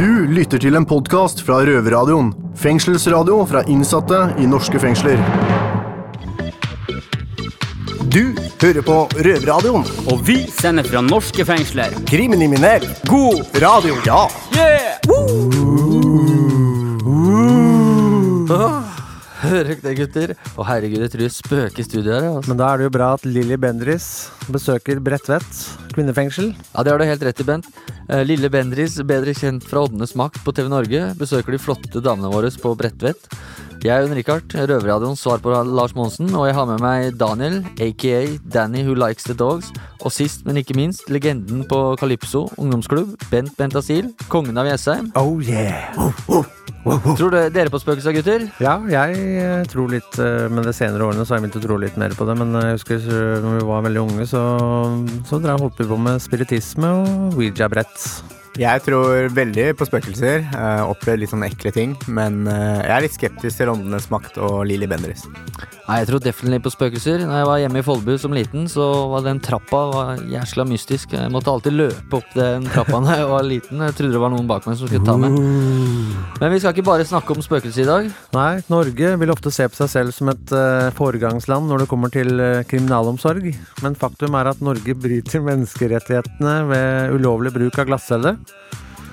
Du lytter til en podkast fra Røverradioen. Fengselsradio fra innsatte i norske fengsler. Du hører på Røverradioen. Og vi sender fra norske fengsler. Kriminell. God Radio. Ja. Hører ikke det, gutter? Å herregud, jeg tror det spøker i studio her. Altså. Men da er det jo bra at Lilly Bendris besøker Bredtvet kvinnefengsel. Ja, det har du helt rett i, Bent. Eh, Lille Bendris, bedre kjent fra Oddenes makt på TV Norge, besøker de flotte damene våre på Bredtvet. Jeg er Jon Rikard, Røverradioens svar på Lars Monsen, og jeg har med meg Daniel, aka Danny Who Likes The Dogs, og sist, men ikke minst, legenden på Calypso ungdomsklubb, Bent Bentasil, kongen av Jessheim. Oh yeah! Tror du dere på spøkelser, gutter? Ja, jeg eh, tror litt eh, Men de senere årene så har jeg begynt å tro litt mer på det. Men eh, jeg husker når vi var veldig unge, så, så holdt vi på med spiritisme og Ouija-brett. Jeg tror veldig på spøkelser. Uh, opplevd litt sånne ekle ting. Men uh, jeg er litt skeptisk til Åndenes makt og Lilly Bendriss. Nei, jeg tror definitivt på spøkelser. Når jeg var hjemme i Folbu som liten, så var den trappa var jæsla mystisk. Jeg måtte alltid løpe opp den trappa da jeg var liten. Jeg trodde det var noen bak meg som skulle ta meg. Men vi skal ikke bare snakke om spøkelser i dag. Nei, Norge vil ofte se på seg selv som et uh, foregangsland når det kommer til eh, kriminalomsorg. Men faktum er at Norge bryter menneskerettighetene ved ulovlig bruk av glattcelle.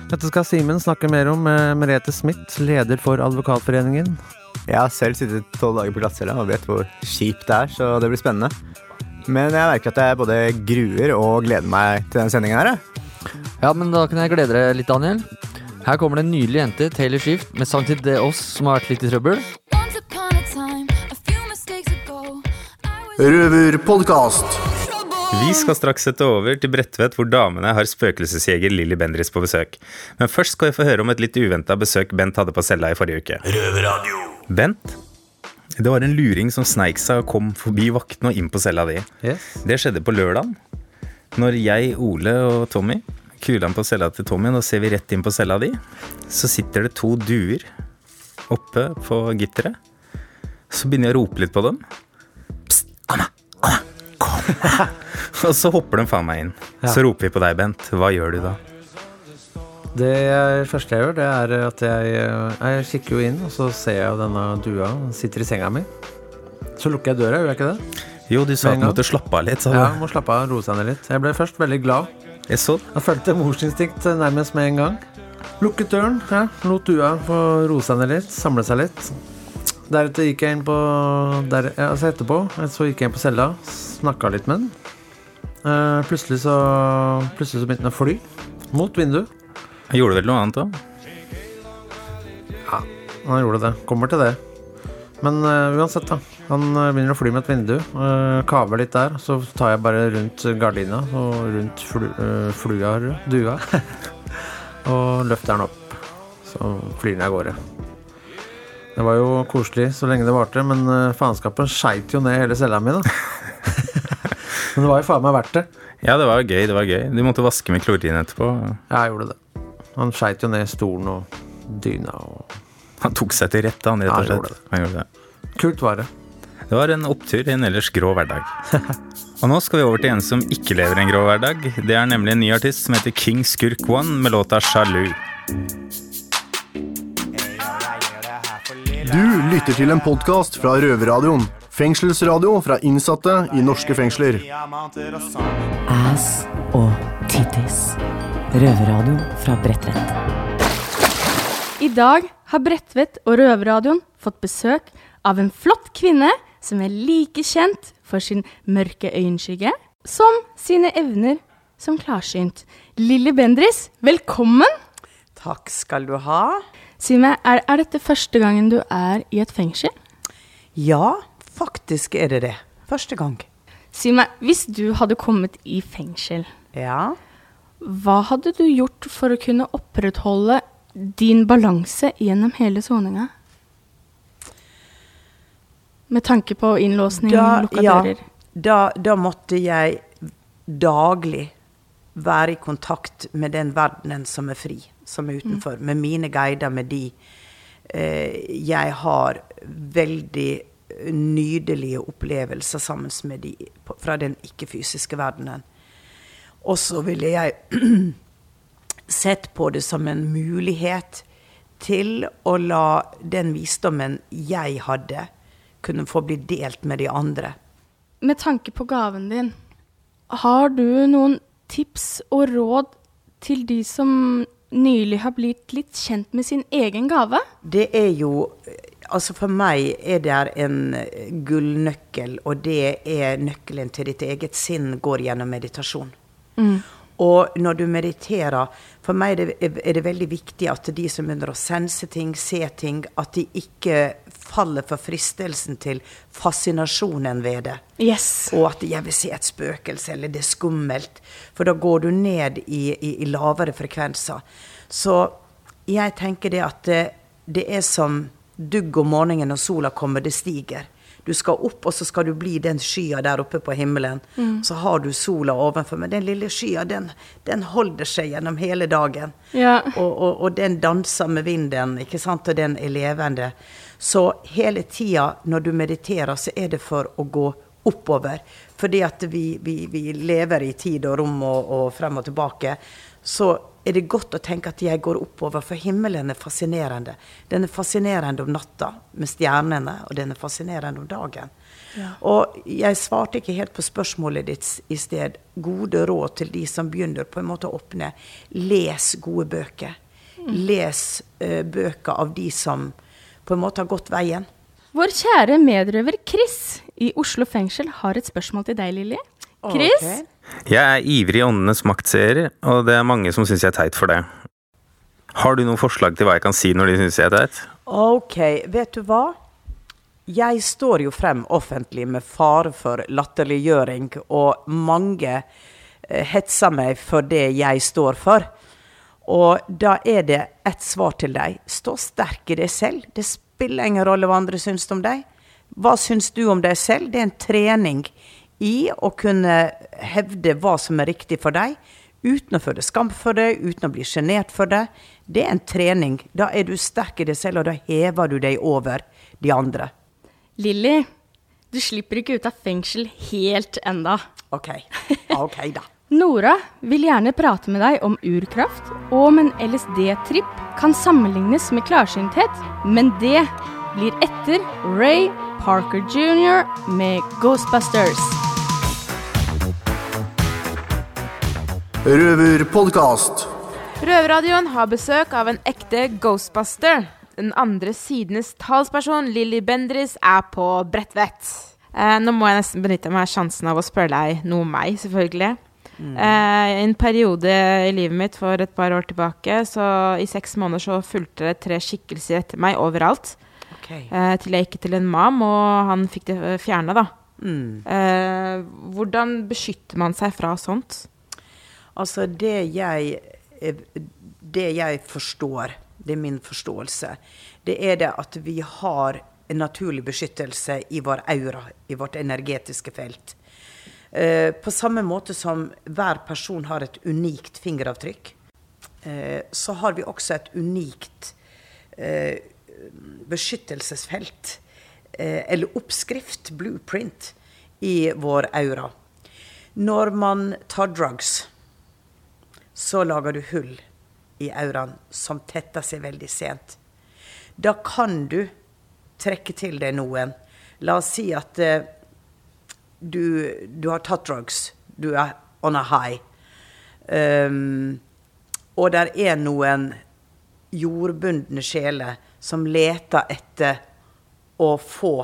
Dette skal Simen snakke mer om med Merete Smith, leder for Advokatforeningen. Jeg har selv sittet tolv dager på glattcella og vet hvor kjipt det er, så det blir spennende. Men jeg merker at jeg både gruer og gleder meg til denne sendingen her. Ja, men da kan jeg glede dere litt, Daniel. Her kommer det en nydelig jente, Taylor Shift, med sang til det oss som har vært litt i trøbbel. Røverpodkast. Vi skal straks sette over til Bredtvet, hvor damene har spøkelsesjeger Lilly Bendriss på besøk. Men først skal vi få høre om et litt uventa besøk Bent hadde på cella i forrige uke. Bent, det var en luring som sneik seg og kom forbi vaktene og inn på cella di. Yes. Det skjedde på lørdag, når jeg, Ole og Tommy kulan på cella til Tommy. Nå ser vi rett inn på cella di. Så sitter det to duer oppe på gitteret. Så begynner jeg å rope litt på dem. Psst, kom her, kom her, kom. Og så hopper de faen meg inn. Så roper vi på deg, Bent. Hva gjør du da? Det jeg, første jeg gjør, det er at jeg, jeg kikker jo inn, og så ser jeg denne dua sitter i senga mi. Så lukker jeg døra, gjør jeg ikke det? Jo, du sa at du måtte slappe av litt. Så Ja, må slappe av, roe seg ned litt. Jeg ble først veldig glad. jeg så Jeg følte morsinstinkt nærmest med en gang. Lukket døren, ja, lot dua få roe seg ned litt, samle seg litt. Deretter gikk jeg inn på der, altså etterpå, så gikk jeg inn på cella, snakka litt med den. Uh, plutselig, så, plutselig så begynte den å fly mot vinduet. Jeg gjorde vel noe annet òg? Han gjorde det. Kommer til det. Men uh, uansett, da. Han eh, begynner å fly med et vindu. Uh, kaver litt der. Så tar jeg bare rundt gardina og rundt flu, uh, flua, dua. og løfter den opp. Så flyr den av gårde. Det var jo koselig så lenge det varte, men uh, faenskapen skeit jo ned hele cella mi, da. men det var jo faen meg verdt det. Ja, det var gøy. det var gøy Du måtte vaske med klorin etterpå. Ja, jeg gjorde det. Han skeit jo ned stolen og dyna og Han tok seg til rette, han, rett og slett. Ja. Han gjorde det. Kult var det. Det var en opptur i en ellers grå hverdag. Og nå skal vi over til en som ikke lever en grå hverdag. Det er nemlig en ny artist som heter King Skurk One med låta 'Sjalu'. Du lytter til en podkast fra Røverradioen. Fengselsradio fra innsatte i norske fengsler. Ass og tittis. Røverradio fra Bredtvet. I dag har Bredtvet og Røverradioen fått besøk av en flott kvinne som er like kjent for sin mørke øyenskygge som sine evner som klarsynt. Lilly Bendris, velkommen! Takk skal du ha. Si meg, er, er dette første gangen du er i et fengsel? Ja, faktisk er det det. Første gang. Si meg, hvis du hadde kommet i fengsel, Ja. hva hadde du gjort for å kunne opprettholde din balanse gjennom hele soninga? Med tanke på innlåsning, Da, lukka ja, dører. da, da måtte jeg daglig være i kontakt med den verdenen som er fri, som er utenfor. Med mine guider, med de eh, jeg har veldig nydelige opplevelser sammen med de fra den ikke-fysiske verdenen. Og så ville jeg sett på det som en mulighet til å la den visdommen jeg hadde, kunne få bli delt med de andre. Med tanke på gaven din, har du noen tips og råd til de som nylig har blitt litt kjent med sin egen gave? Det er jo Altså for meg er det en gullnøkkel, og det er nøkkelen til ditt eget sinn går gjennom meditasjon. Mm. Og når du mediterer For meg er det, er det veldig viktig at de som begynner å sense ting, se ting, at de ikke faller for fristelsen til fascinasjonen ved det. Yes. Og at 'jeg vil se et spøkelse', eller 'det er skummelt'. For da går du ned i, i, i lavere frekvenser. Så jeg tenker det at det, det er som dugg om morgenen når sola kommer, det stiger. Du skal opp, og så skal du bli den skya der oppe på himmelen. Mm. Så har du sola ovenfor. Men den lille skya, den, den holder seg gjennom hele dagen. Ja. Og, og, og den danser med vinden, ikke sant, og den er levende. Så hele tida når du mediterer, så er det for å gå oppover. Fordi at vi, vi, vi lever i tid og rom og, og frem og tilbake. Så er det godt å tenke at jeg går oppover, for himmelen er fascinerende. Den er fascinerende om natta med stjernene, og den er fascinerende om dagen. Ja. Og jeg svarte ikke helt på spørsmålet ditt i sted. Gode råd til de som begynner på en måte å åpne. Les gode bøker. Les uh, bøker av de som på en måte har gått veien. Vår kjære medrøver Chris i Oslo fengsel har et spørsmål til deg, Lilly. Chris? Jeg er ivrig åndenes maktseer, og det er mange som syns jeg er teit for det. Har du noen forslag til hva jeg kan si når de syns jeg er teit? Ok, vet du hva? Jeg står jo frem offentlig med fare for latterliggjøring, og mange eh, hetser meg for det jeg står for. Og da er det ett svar til deg. Stå sterk i deg selv. Det spiller ingen rolle hva andre syns om deg. Hva syns du om deg selv? Det er en trening i å kunne hevde hva som er riktig for deg, uten å føle skam for det, uten å bli sjenert for det. Det er en trening. Da er du sterk i deg selv, og da hever du deg over de andre. Lilly, du slipper ikke ut av fengsel helt enda. OK. OK, da. Nora vil gjerne prate med deg om urkraft, og om en LSD-tripp kan sammenlignes med klarsynthet, men det blir etter Ray Parker jr. med Ghostbusters. Røverpodkast. Røverradioen har besøk av en ekte ghostbuster. Den andre sidenes talsperson, Lilly Bendris, er på Bredtvet. Eh, nå må jeg nesten benytte meg av sjansen av å spørre deg noe om meg, selvfølgelig. Eh, I en periode i livet mitt for et par år tilbake, så i seks måneder så fulgte det tre skikkelser etter meg overalt. Okay. Eh, til jeg gikk til en mam, og han fikk det fjerna, da. Mm. Eh, hvordan beskytter man seg fra sånt? Altså, det jeg, eh, det jeg forstår, det er min forståelse, det er det at vi har en naturlig beskyttelse i vår aura, i vårt energetiske felt. Eh, på samme måte som hver person har et unikt fingeravtrykk, eh, så har vi også et unikt eh, beskyttelsesfelt, eh, eller oppskrift, blueprint, i vår aura. Når man tar drugs, så lager du hull i auraen som tetter seg veldig sent. Da kan du trekke til deg noen. La oss si at eh, du, du har tatt drugs. Du er on a high. Um, og der er noen jordbundne sjeler som leter etter å få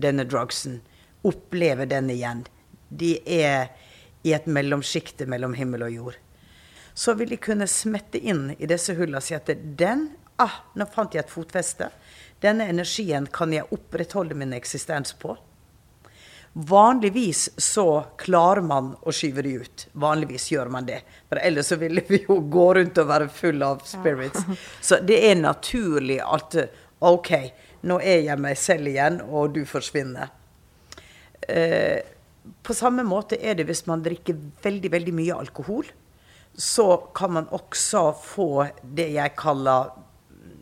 denne drugsen. Oppleve den igjen. De er i et mellomsjikte mellom himmel og jord så vil de kunne smette inn i disse hullene og si at den ah, Nå fant jeg et fotfeste. Denne energien kan jeg opprettholde min eksistens på. Vanligvis så klarer man å skyve de ut. Vanligvis gjør man det. For ellers så ville vi jo gå rundt og være full av spirits. Så det er naturlig at OK, nå er jeg meg selv igjen, og du forsvinner. Eh, på samme måte er det hvis man drikker veldig, veldig mye alkohol så kan man også få det jeg kaller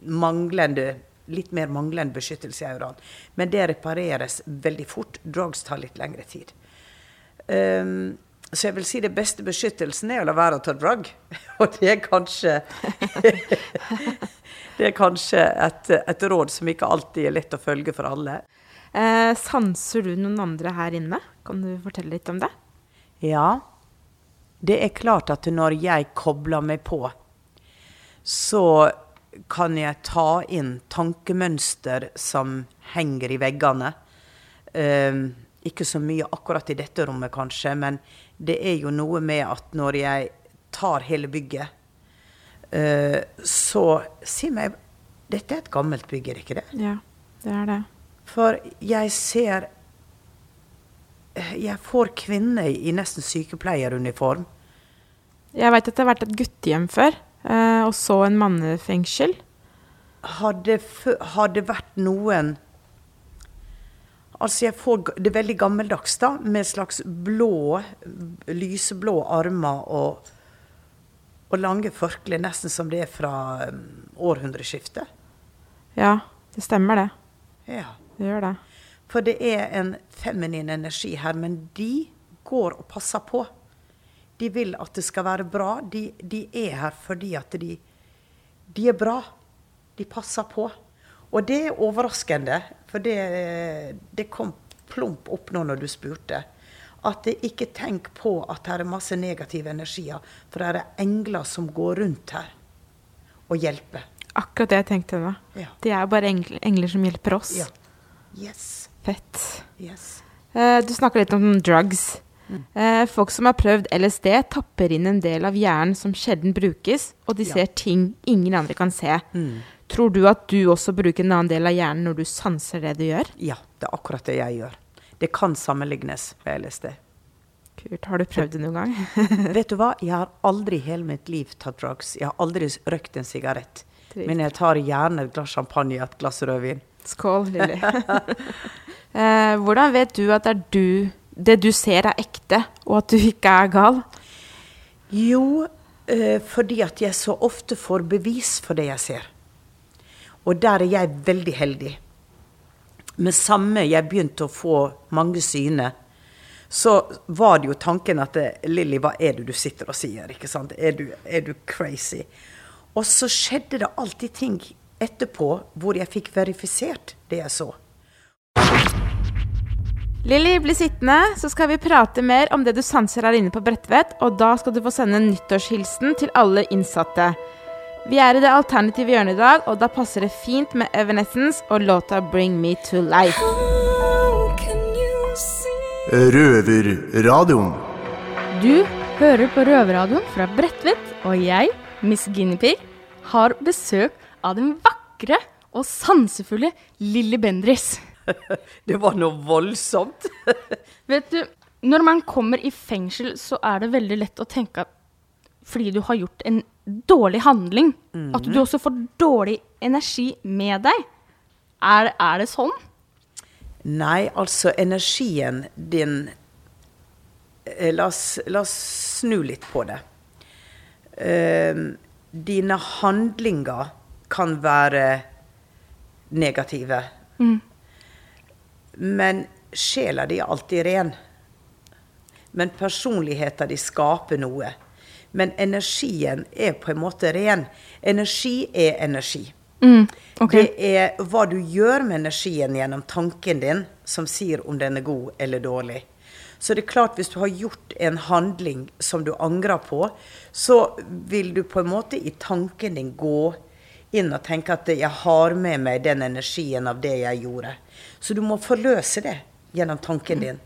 manglende litt mer manglende beskyttelse i auraen. Men det repareres veldig fort. Drugs tar litt lengre tid. Um, Så jeg vil si det beste beskyttelsen er å la være å ta drug. Og det er kanskje Det er kanskje et, et råd som ikke alltid er lett å følge for alle. Eh, sanser du noen andre her inne? Kan du fortelle litt om det? Ja. Det er klart at når jeg kobler meg på, så kan jeg ta inn tankemønster som henger i veggene. Eh, ikke så mye akkurat i dette rommet, kanskje, men det er jo noe med at når jeg tar hele bygget, uh, så Si meg Dette er et gammelt bygg, er det ikke det? Ja, det er det. For jeg ser Jeg får kvinner i nesten sykepleieruniform. Jeg veit at det har vært et guttehjem før, og så en mannefengsel. Det, fø- vært noen Altså, jeg får det veldig gammeldags, da, med slags blå, lyseblå armer og, og lange forklær, nesten som det er fra um, århundreskiftet. Ja, det stemmer det. Ja. Det gjør det. For det er en feminin energi her, men de går og passer på. De vil at det skal være bra. De, de er her fordi at de, de er bra. De passer på. Og det er overraskende, for det, det kom plump opp nå når du spurte. At det ikke tenk på at det er masse negative energier, for det er engler som går rundt her og hjelper. Akkurat det jeg tenkte nå. Ja. De er bare engler, engler som hjelper oss. Ja. Yes. Fett. Yes. Eh, du snakker litt om drugs. Eh, folk som har prøvd LSD, tapper inn en del av hjernen som sjelden brukes, og de Ja. ser ting ingen andre kan se. Mm. Tror du at du også bruker en annen del av hjernen når du sanser det du gjør? Ja, det er akkurat det jeg gjør. Det kan sammenlignes med LSD. Kult. Har du prøvd det noen gang? Vet du hva? Jeg har aldri i hele mitt liv tatt drugs. Jeg har aldri røykt en sigarett. Men jeg tar gjerne et glass champagne og et glass rødvin. Skål, Lilly. eh, hvordan vet du at det er du det du ser er ekte, og at du ikke er gal? Jo, eh, fordi at jeg så ofte får bevis for det jeg ser. Og der er jeg veldig heldig. Med samme jeg begynte å få mange syne, så var det jo tanken at eh, Lilly, hva er det du sitter og sier? ikke sant? Er du, er du crazy? Og så skjedde det alltid ting etterpå hvor jeg fikk verifisert det jeg så. Lilly, bli sittende, så skal vi prate mer om det du sanser her inne på Bredtvet. Og da skal du få sende en nyttårshilsen til alle innsatte. Vi er i det alternative hjørnet i dag, og da passer det fint med Evanescence og låta 'Bring Me To Life'. Røverradioen. Du hører på Røverradioen fra Bredtvet, og jeg, Miss Guinevere, har besøk av den vakre og sansefulle Lilly Bendriss. Det var noe voldsomt. Vet du, når man kommer i fengsel, så er det veldig lett å tenke at fordi du har gjort en dårlig handling, at du også får dårlig energi med deg. Er, er det sånn? Nei, altså energien din eh, la, oss, la oss snu litt på det. Uh, dine handlinger kan være negative. Men sjela di er alltid ren. Men personligheten di skaper noe. Men energien er på en måte ren. Energi er energi. ok. Det er hva du gjør med energien gjennom tanken din, som sier om den er god eller dårlig. Så det er klart, hvis du har gjort en handling som du angrer på, så vil du på en måte i tanken din gå inn og tenke at jeg har med meg den energien av det jeg gjorde. Så du må forløse det gjennom tanken din.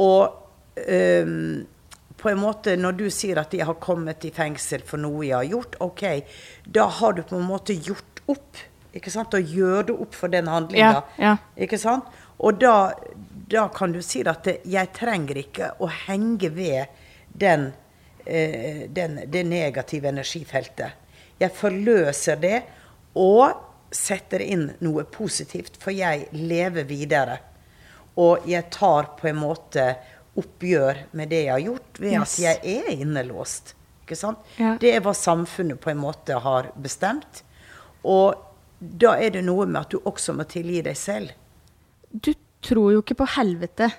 Og um, på en måte, når du sier at jeg har kommet i fengsel for noe jeg har gjort, ok, da har du på en måte gjort opp. ikke sant? Og gjør du opp for den handlinga. Ja, ja. Ikke sant? Og da, da kan du si at jeg trenger ikke å henge ved den, eh, den, det negative energifeltet. Jeg forløser det og setter inn noe positivt, for jeg lever videre. Og jeg tar på en måte oppgjør med det jeg har gjort, ved Yes. at jeg er innelåst. Ikke sant? Ja. Det er hva samfunnet på en måte har bestemt. Og da er det noe med at du også må tilgi deg selv. Du tror jo ikke på helvete.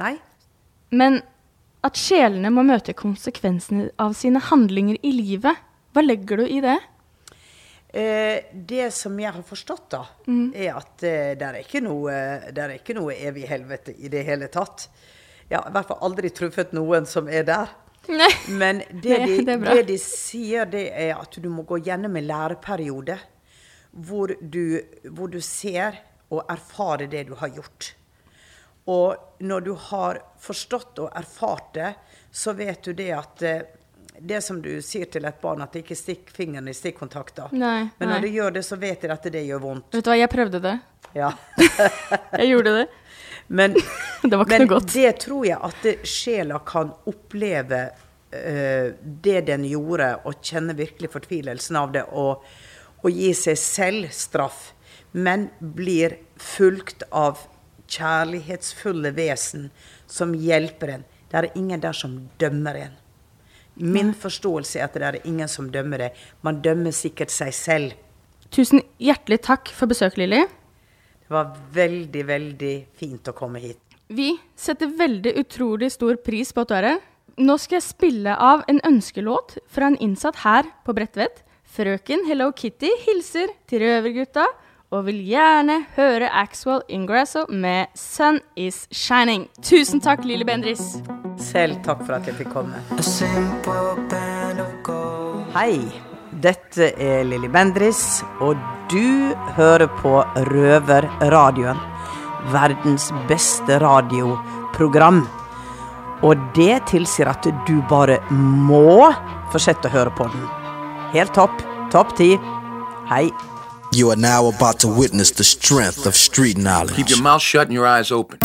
Nei? Men at sjelene må møte konsekvensene av sine handlinger i livet. Hva legger du i det? Eh, det som jeg har forstått, da, er at eh, det er ikke noe, er ikke noe evig helvete i det hele tatt. Jeg har i hvert fall aldri truffet noen som er der. Nei. Men det, Nei, de, det det de sier, det er at du må gå gjennom en læreperiode hvor du, hvor du ser og erfarer det du har gjort. Og når du har forstått og erfart det, så vet du det at eh, det som du sier til et barn, at ikke stikk fingeren i stikkontakta. Nei, Men når nei. du gjør det, så vet dere at det gjør vondt. Vet du hva, jeg prøvde det. Ja. Jeg gjorde det. Men, Det men det tror jeg at sjela kan oppleve uh, det den gjorde, og kjenne virkelig fortvilelsen av det, og, og gi seg selv straff, men blir fulgt av kjærlighetsfulle vesen som hjelper en. Det er ingen der som dømmer en. Min forståelse er at det er ingen som dømmer deg. Man dømmer sikkert seg selv. Tusen hjertelig takk for besøket, Lilly. Det var veldig, veldig fint å komme hit. Vi setter veldig utrolig stor pris på at du er her. Nå skal jeg spille av en ønskelåt fra en innsatt her på Bredtvet. Frøken Hello Kitty hilser til Røvergutta og vil gjerne høre Axwell Ingrasso med 'Sun Is Shining'. Tusen takk, Lille Bendris. Selv takk for at jeg fikk komme. Hei, dette er Lilly Bendris, og du hører på Røverradioen. Verdens beste radioprogram. Og det tilsier at du bare må fortsette å høre på den. Helt topp. Topp ti. Hei. You are now about to witness the strength of street knowledge. Keep your mouth shut and your eyes open.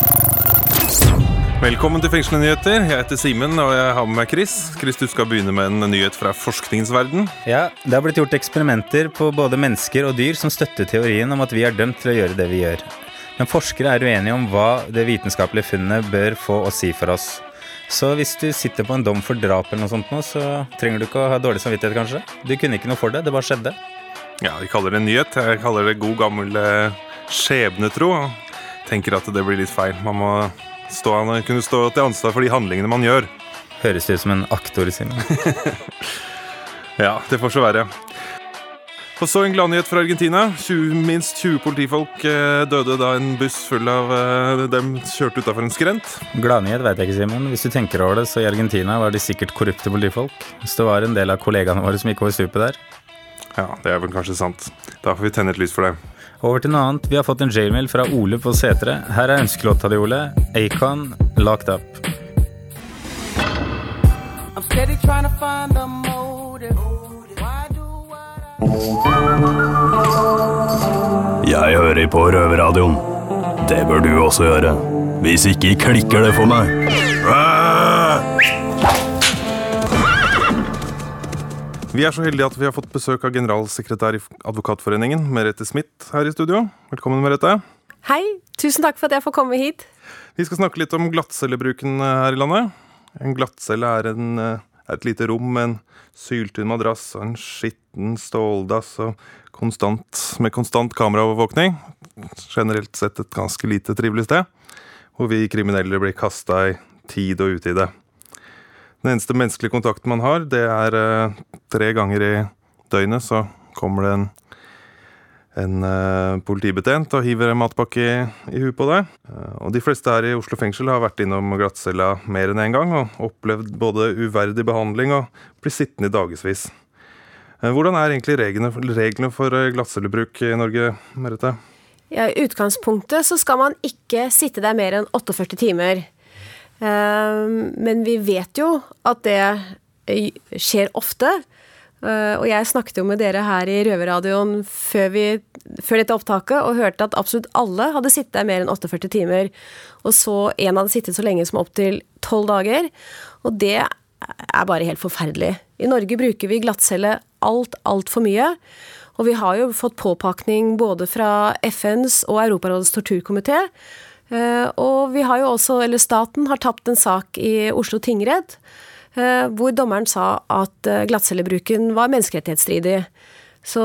Velkommen til Fengslende nyheter. Jeg heter Simen, og jeg har med meg Chris. Chris, du skal begynne med en nyhet fra forskningsverden. Ja, Det har blitt gjort eksperimenter på både mennesker og dyr som støtter teorien om at vi er dømt til å gjøre det vi gjør. Men forskere er uenige om hva det vitenskapelige funnet bør få å si for oss. Så hvis du sitter på en dom for drap eller noe sånt nå, så trenger du ikke å ha dårlig samvittighet, kanskje. Du kunne ikke noe for det, det bare skjedde. Ja, Vi kaller det nyhet. Jeg kaller det god gammel eh, skjebnetro. Tenker at det blir litt feil. Man må stå, kunne stå til ansvar for de handlingene man gjør. Høres det ut som en aktor, Simen? Ja, det får så være. Og så en gladnyhet fra Argentina. 20, minst 20 politifolk eh, døde da en buss full av eh, dem kjørte utafor en skrent. Gladnyhet vet jeg ikke, Simon. Hvis du tenker over det, så i Argentina var de sikkert korrupte politifolk. Hvis det var en del av kollegaene våre som gikk over stupet der. Ja, det er vel kanskje sant. Da får vi tenne et lys for det. Over til noe annet. Vi har fått en jailmail fra Ole på Setre. Her er ønskelåta di, Ole. Acon, Locked Up. I'm steady trying to find the motive. Jeg hører på Røverradioen. Det bør du også gjøre. Hvis ikke klikker det for meg. Vi er så heldige at vi har fått besøk av generalsekretær i Advokatforeningen, Merete Smith, her i studio. Velkommen, Merete. Hei, tusen takk for at jeg får komme hit. Vi skal snakke litt om glattcellebruken her i landet. En glattcelle er, en, eh, er et lite rom med en syltynn madrass og en skitten ståldass og konstant, med konstant kameraovervåkning. Generelt sett et ganske lite trivelig sted, hvor vi kriminelle blir kasta i tid og utide. Den eneste menneskelige kontakten man har, det er eh, tre ganger i døgnet så kommer det en, en eh, politibetjent og hiver en matpakke i, i huet på deg. Eh, og de fleste her i Oslo fengsel har vært innom glattcella mer enn én gang og opplevd både uverdig behandling og blir sittende i dagevis. Eh, hvordan er egentlig reglene, reglene for eh, glattcellebruk i Norge, Merete? Ja, I utgangspunktet så skal man ikke sitte der mer enn 48 timer. Ehm, Men vi vet jo at det skjer ofte. Eh, Og jeg snakket jo med dere her i Røverradioen før, vi, før dette opptaket og hørte at absolutt alle hadde sittet der mer enn 48 timer. Og så en hadde sittet så lenge som opptil tolv dager. Og det er bare helt forferdelig. I Norge bruker vi glattcelle alt, altfor mye. Og vi har jo fått påpakning både fra FNs og Europarådets torturkomité. Eh, Og vi har jo også, eller staten har tapt en sak i Oslo tingrett eh, hvor dommeren sa at eh, glattcellebruken var menneskerettighetsstridig. Så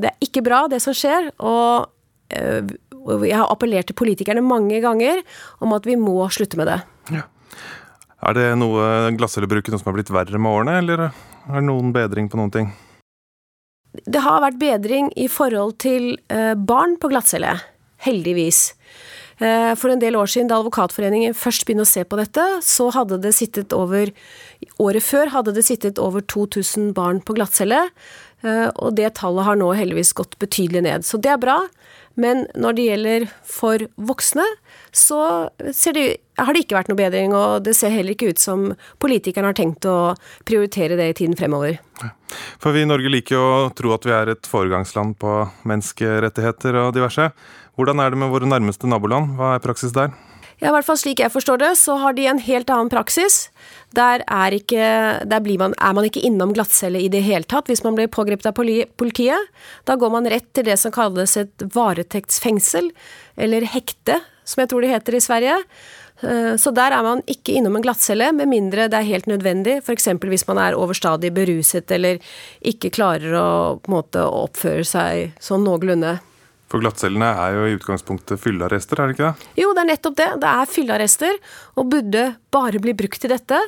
det er ikke bra, det som skjer. Og jeg har appellert til politikerne mange ganger om at vi må slutte med det. Er det noe glattcellebruken som har blitt verre med årene, eller er det noen bedring på noen ting? Det har vært bedring i forhold til barn på glattcelle, heldigvis. Eh, For en del år siden, da Advokatforeningen først begynte å se på dette, så hadde det sittet over Året før hadde det sittet over 2000 barn på glattcelle, eh, og det tallet har nå heldigvis gått betydelig ned. Så det er bra. Men når det gjelder for voksne, så det, har det ikke vært noe bedring, og det ser heller ikke ut som politikerne har tenkt å prioritere det i tiden fremover. For vi i Norge liker jo å tro at vi er et foregangsland på menneskerettigheter og diverse. Hvordan er det med våre nærmeste naboland? Hva er praksis der? Ja, i hvert fall slik jeg forstår det, så har de en helt annen praksis. Der, er, ikke, der man, er man ikke innom glattcelle i det hele tatt hvis man blir pågrepet av politiet. Da går man rett til det som kalles et varetektsfengsel, eller hekte, som jeg tror det heter i Sverige. Eh, Så der er man ikke innom en glattcelle, med mindre det er helt nødvendig, f.eks. hvis man er overstadig beruset eller ikke klarer å måte oppføre seg sånn noenlunde. For glattcellene er jo i utgangspunktet fyllearrester, er det ikke det? Jo, det er nettopp det. Det er fyllearrester, og burde bare bli brukt til dette.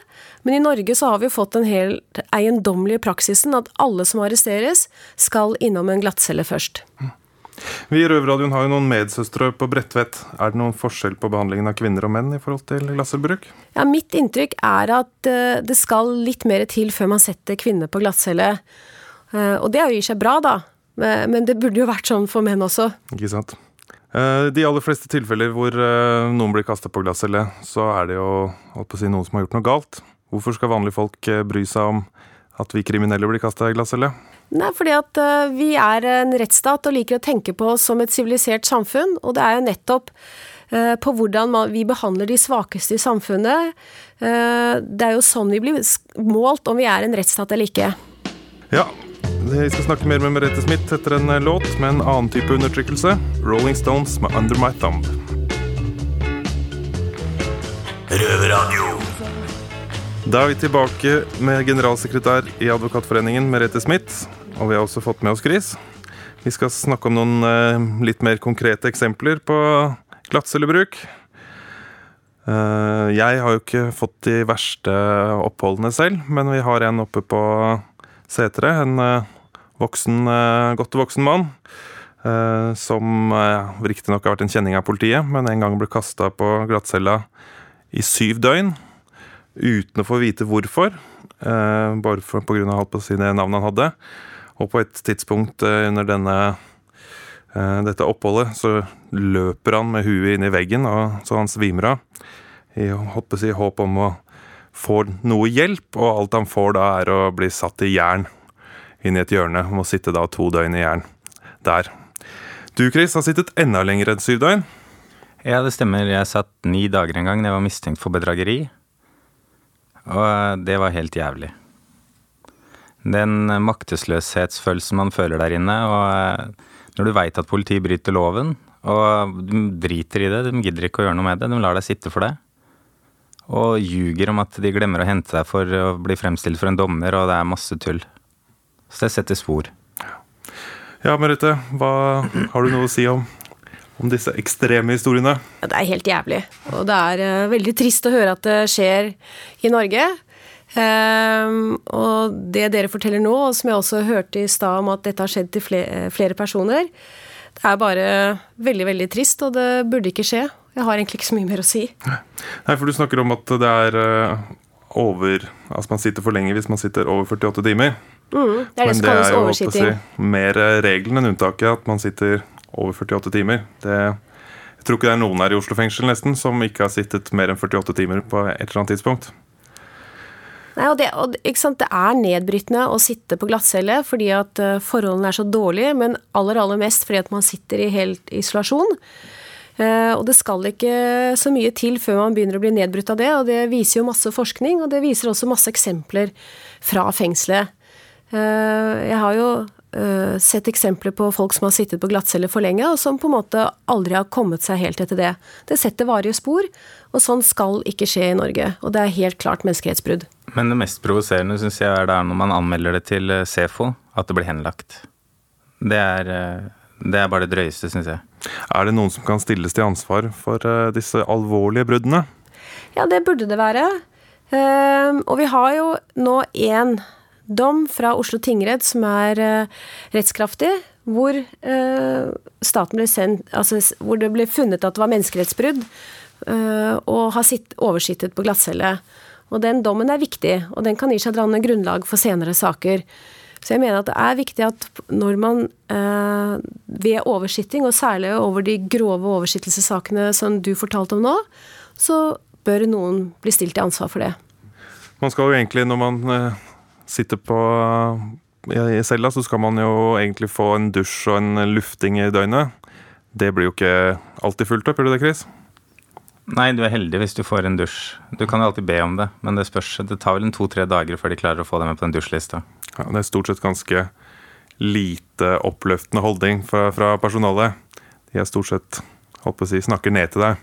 Men i Norge så har vi jo fått den helt eiendommelige praksisen at alle som arresteres, skal innom en glattcelle først. Vi i Røverradioen har jo noen medsøstre på Bredtvet. Er det noen forskjell på behandlingen av kvinner og menn i forhold til glattcellebruk? Ja, mitt inntrykk er at eh, det skal litt mer til før man setter kvinner på glattcelle. Eh, og det er jo i seg bra, da. Men men det burde jo vært sånn for menn også. Ikke sant? Eh, De aller fleste tilfeller hvor eh, noen blir kasta på glattcelle, så er det jo si, noen som har gjort noe galt. Hvorfor skal vanlige folk eh, bry seg om at vi kriminelle blir kasta i glattcelle? Nei, fordi at vi er en rettsstat og liker å tenke på oss som et sivilisert samfunn, og det er jo nettopp på hvordan vi behandler de svakeste i samfunnet. Det er jo sånn vi blir målt om vi er en rettsstat eller ikke. Ja, vi skal snakke mer med Merete Smith etter en eh, låt med en annen type undertrykkelse. Rolling Stones med Under My Thumb. Røverradio. Da er vi tilbake med generalsekretær i Advokatforeningen, Merete Smith. Og vi har også fått med oss Chris. Vi skal snakke om noen eh, litt mer konkrete eksempler på glattcellebruk. Eh, jeg har jo ikke fått de verste oppholdene selv, men vi har en oppe på Setre. En eh, voksen, eh, godt voksen mann. eh, som riktignok har vært en kjenning av politiet, men en gang ble kasta på glattcella i syv døgn uten å få vite hvorfor. bare pga. holdt på å si det navnet han hadde. Og på et tidspunkt under denne, dette oppholdet så løper han med huet inn i veggen, og, så han svimer av. I håp om å få noe hjelp, og alt han får da er å bli satt i jern inn i et hjørne. Må sitte da to døgn i jern der. Du, Chris, har sittet enda lenger enn syv døgn. Ja, det stemmer. Jeg satt ni dager en gang da jeg var mistenkt for bedrageri. Og eh, det var helt jævlig. Den maktesløshetsfølelsen man føler der inne, og eh, når du veit at politiet bryter loven, og de driter i det, de gidder ikke å gjøre noe med det, de lar deg sitte for det. Og ljuger om at de glemmer å hente deg for å bli fremstilt for en dommer, og det er masse tull. Så det setter spor. Ja, Merete, hva har du noe å si om, om disse ekstreme historiene? Ja, Det er helt jævlig. Og det er uh, veldig trist å høre at det skjer i Norge. Um, og det dere forteller nå, og som jeg også hørte i stad om at dette har skjedd til flere, flere personer, det er bare veldig, veldig trist, og det burde ikke skje. Jeg har egentlig ikke så mye mer å si. Nei, for du snakker om at det er eh, over Altså man sitter for lenge hvis man sitter over 48 timer. Mm, det er det som kalles jo, Men det å jo si, mer eh, regelen enn unntaket at man sitter over 48 timer. Det, jeg tror ikke det er noen her i Oslo fengsel nesten som ikke har sittet mer enn 48 timer på et eller annet tidspunkt. Nei, og det, og, det er nedbrytende å sitte på glattcelle fordi at eh, forholdene er så dårlige, men aller, aller mest fordi at man sitter i helt isolasjon. Eh, og det skal ikke så mye til før man begynner å bli nedbrutt av det, og det viser jo masse forskning, og det viser også masse eksempler fra fengselet. Eh, jeg har jo eh, sett eksempler på folk som har sittet på glattcelle for lenge, og som på en måte aldri har kommet seg helt etter det. Det setter varige spor, og sånn skal ikke skje i Norge. Og det er helt klart menneskerettsbrudd. Men det mest provoserende syns jeg er det er når man anmelder det til SEFO, at det blir henlagt. Det er, det er bare det drøyeste, syns jeg. Er det noen som kan stilles til ansvar for eh, disse alvorlige bruddene? Ja, det burde det være. Eh, og vi har jo nå én dom fra Oslo tingrett som er eh, rettskraftig, hvor eh, ble sendt Altså hvor det ble funnet at det var menneskerettsbrudd, og har sitt, oversittet på glattcelle. Og den dommen er viktig, og den kan gi seg danne grunnlag for senere saker. Så jeg mener at det er viktig at når man eh, ved oversitting, og særlig over de grove oversittelsessakene som du fortalte om nå, så bør noen bli stilt til ansvar for det. Man skal jo egentlig, når man eh, sitter på i i cella, så skal man jo egentlig få en dusj og en lufting i døgnet. Det blir jo ikke alltid fulgt opp, gjør det det, Chris? Nei, du er heldig hvis du får en dusj. Du kan jo alltid be om det, men det spørs. Det tar vel en to-tre dager før de klarer å få deg med på den dusjlista. Ja, det er stort sett ganske lite oppløftende holdning fra, fra personalet. De er stort sett, holdt på å si, snakker ned til deg.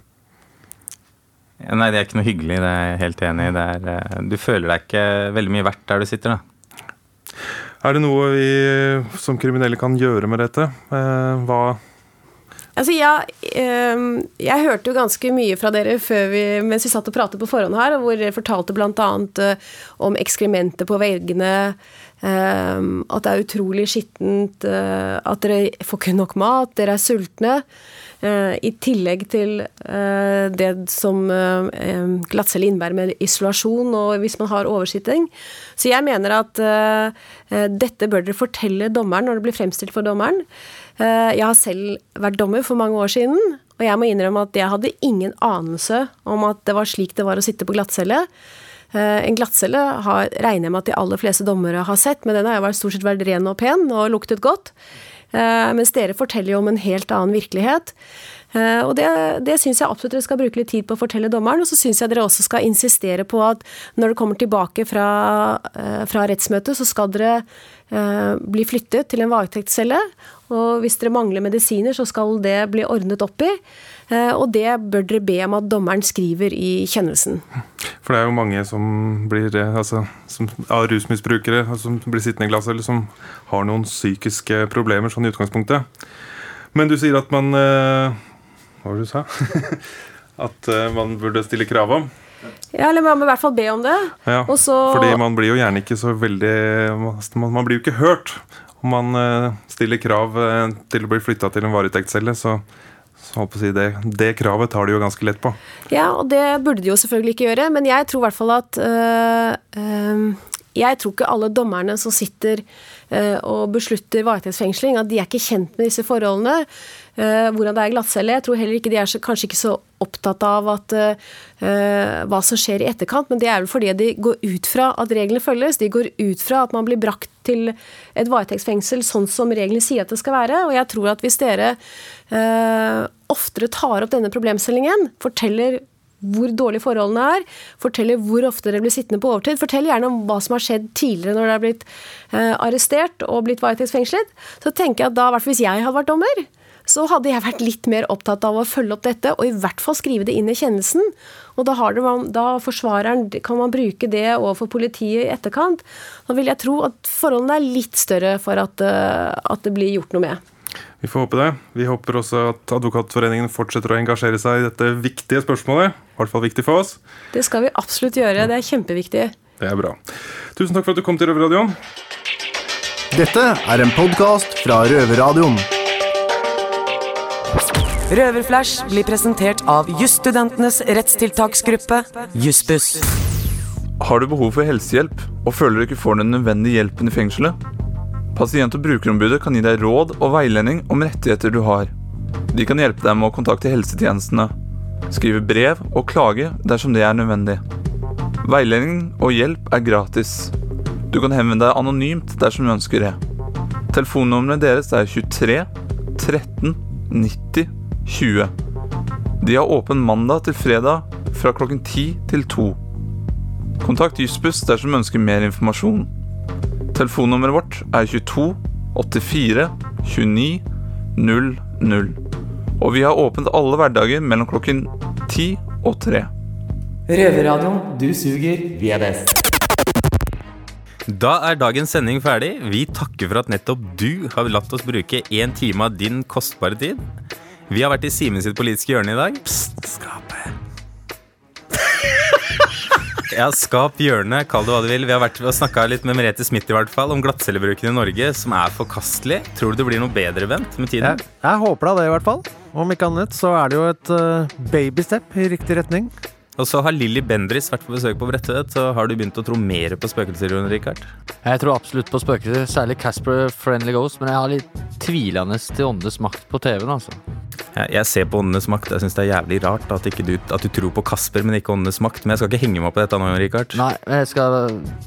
Ja, Nei, det er ikke noe hyggelig, det er jeg helt enig i. Det eh, du føler deg ikke veldig mye verdt der du sitter, da. Er det noe vi som kriminelle kan gjøre med dette? Eh, hva Altså, jeg, ehm, jeg hørte jo ganske mye fra dere før vi, mens vi satt og pratet på forhånd her, hvor dere fortalte bl.a. Uh, om ekskrementer på veggene, at det er utrolig skittent, eh, at dere får ikke nok mat, dere er sultne. eh, I tillegg til eh, det som uh, glattcelle innebærer med isolasjon og hvis man har oversitting. Så jeg mener at dette bør dere fortelle dommeren når det blir fremstilt for dommeren. Jeg har selv vært dommer for mange år siden, og jeg må innrømme at jeg hadde ingen anelse om at det var slik det var å sitte på glattcelle. Eh, En glattcelle regner jeg med at de aller fleste dommere har sett, men den har jo stort sett vært ren og pen og luktet godt. Eh, Mens dere forteller jo om en helt annen virkelighet. Eh, Og det, det syns jeg absolutt dere skal bruke litt tid på å fortelle dommeren. Og så syns jeg dere også skal insistere på at når dere kommer tilbake fra, fra rettsmøtet, så skal dere bli flyttet til en varetektscelle. Og hvis dere mangler medisiner, så skal det bli ordnet opp i. Eh, Og det bør dere be om at dommeren skriver i kjennelsen. For det er jo mange som blir eh, altså, som, av rusmisbrukere som blir sittende i glasset, eller som har noen psykiske problemer sånn i utgangspunktet. Men du sier at man eh, Hva var det du sa? at man burde stille krav om. Ja, eller man må i hvert fall be om det. Ja, Og så Fordi man blir jo gjerne ikke så veldig Man, blir jo ikke hørt. Om man stiller krav til å bli flytta til en varetektscelle, så, si det, det kravet tar de jo ganske lett på. Ja, og det burde de jo selvfølgelig ikke gjøre, men jeg tror i hvert fall at øh, øh, Jeg tror ikke alle dommerne som sitter øh, og beslutter varetektsfengsling, at de er ikke kjent med disse forholdene. Øh, hvordan det er i glattcelle. Jeg tror heller ikke de er så, kanskje ikke så opptatt av at, uh, hva som skjer i etterkant, men det er vel fordi de går ut fra at reglene følges. De går ut fra at man blir brakt til et varetektsfengsel sånn som reglene sier at det skal være. Og jeg tror at hvis dere uh, oftere tar opp denne problemstillingen, forteller hvor dårlige forholdene er, forteller hvor ofte dere blir sittende på overtid. Fortell gjerne om hva som har skjedd tidligere når dere har blitt eh, arrestert og blitt varetektsfengslet. Så tenker jeg at da, i hvert fall hvis jeg hadde vært dommer, så hadde jeg vært litt mer opptatt av å følge opp dette, og i hvert fall skrive det inn i kjennelsen. Og da, har det, man- da forsvareren, kan man bruke det overfor politiet i etterkant. Da vil jeg tro at forholdene er litt større for at, eh, at det blir gjort noe med. Vi får håpe det. Vi håper også at Advokatforeningen fortsetter å engasjere seg i dette viktige spørsmålet. I hvert fall viktig for oss. Det skal vi absolutt gjøre. Det er kjempeviktig. Det er bra. Tusen takk for at du kom til Røverradioen. Dette er en podkast fra Røverradioen. Røverflash blir presentert av jusstudentenes rettstiltaksgruppe, Jussbuss. Har du behov for helsehjelp og føler du ikke får den nødvendige hjelpen i fengselet? Pasient- og brukerombudet kan gi deg råd og veiledning om rettigheter du har. De kan hjelpe deg med å kontakte helsetjenestene, skrive brev og klage dersom det er nødvendig. Veiledning og hjelp er gratis. Du kan henvende deg anonymt dersom du ønsker det. Telefonnummeret deres er 23 13 90 20. De har åpen mandag til fredag fra klokken 10 til 2. Kontakt Jussbuss dersom du ønsker mer informasjon. Telefonnummeret vårt er 22 84 29 00. Og vi har åpent alle hverdager mellom klokken 10 og 3. Røverradioen, du suger, vi er best. Da er dagens sending ferdig. Vi takker for at nettopp du har latt oss bruke én time av din kostbare tid. Vi har vært i Simen sitt politiske hjørne i dag. Psst, skapet. Ja, skap hjørnet, kall det hva du vil. Vi har vært og snakka litt med Merete Smith i hvert fall om glattcellebruken i Norge, som er forkastelig. Tror du det blir noe bedre vent med tiden? Jeg, jeg håper da det, i hvert fall. Om ikke annet så er det jo et uh, babystep i riktig retning. Og så har Lilly Bendriss vært på besøk på Bredtvet, så har du begynt å tro mer på spøkelser, Jon Rikard? Jeg tror absolutt på spøkelser, særlig Casper Friendly Ghost, men jeg har litt tvilende til Åndenes makt på TV-en, altså. Jeg, jeg ser på Åndenes makt. Jeg syns det er jævlig rart at, ikke du, at du tror på Kasper, men ikke Åndenes makt. Men jeg skal ikke henge meg opp på dette nå, Jon Rikard. Nei, jeg skal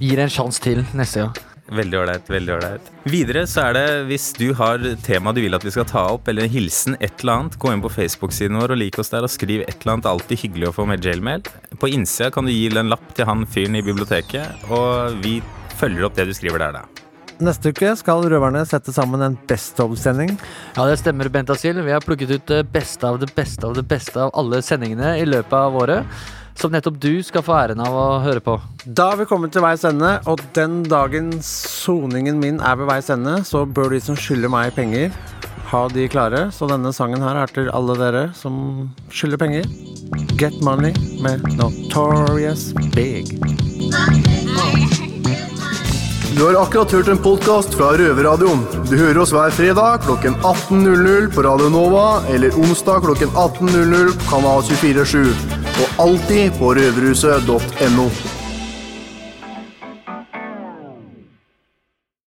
gi det en sjanse til neste gang. Veldig ålreit. veldig ålreit. Videre så er det, hvis du har tema du vil at vi skal ta opp, eller en hilsen, et eller annet, gå inn på Facebook-siden vår og lik oss der og skriv et eller annet. Alltid hyggelig å få med jailmail. På innsida kan du gi en lapp til han fyren i biblioteket, og vi følger opp det du skriver der, da. Neste uke skal røverne sette sammen en Best of-sending. Ja, det stemmer, Bent Asil. Vi har plukket ut det beste av det beste av det beste av alle sendingene i løpet av året. Som nettopp du skal få æren av å høre på. Da har vi kommet til veis ende, og den dagen soningen min er ved veis ende, så bør de som skylder meg penger, ha de klare. Så denne sangen her er til alle dere som skylder penger. Get Money med Notorious Big. Du har akkurat hørt en podkast fra Røverradioen. Du hører oss hver fredag klokken 18.00 på Radio Nova eller onsdag klokken 18.00 på Kanal 247. Og alltid på røverhuset.no.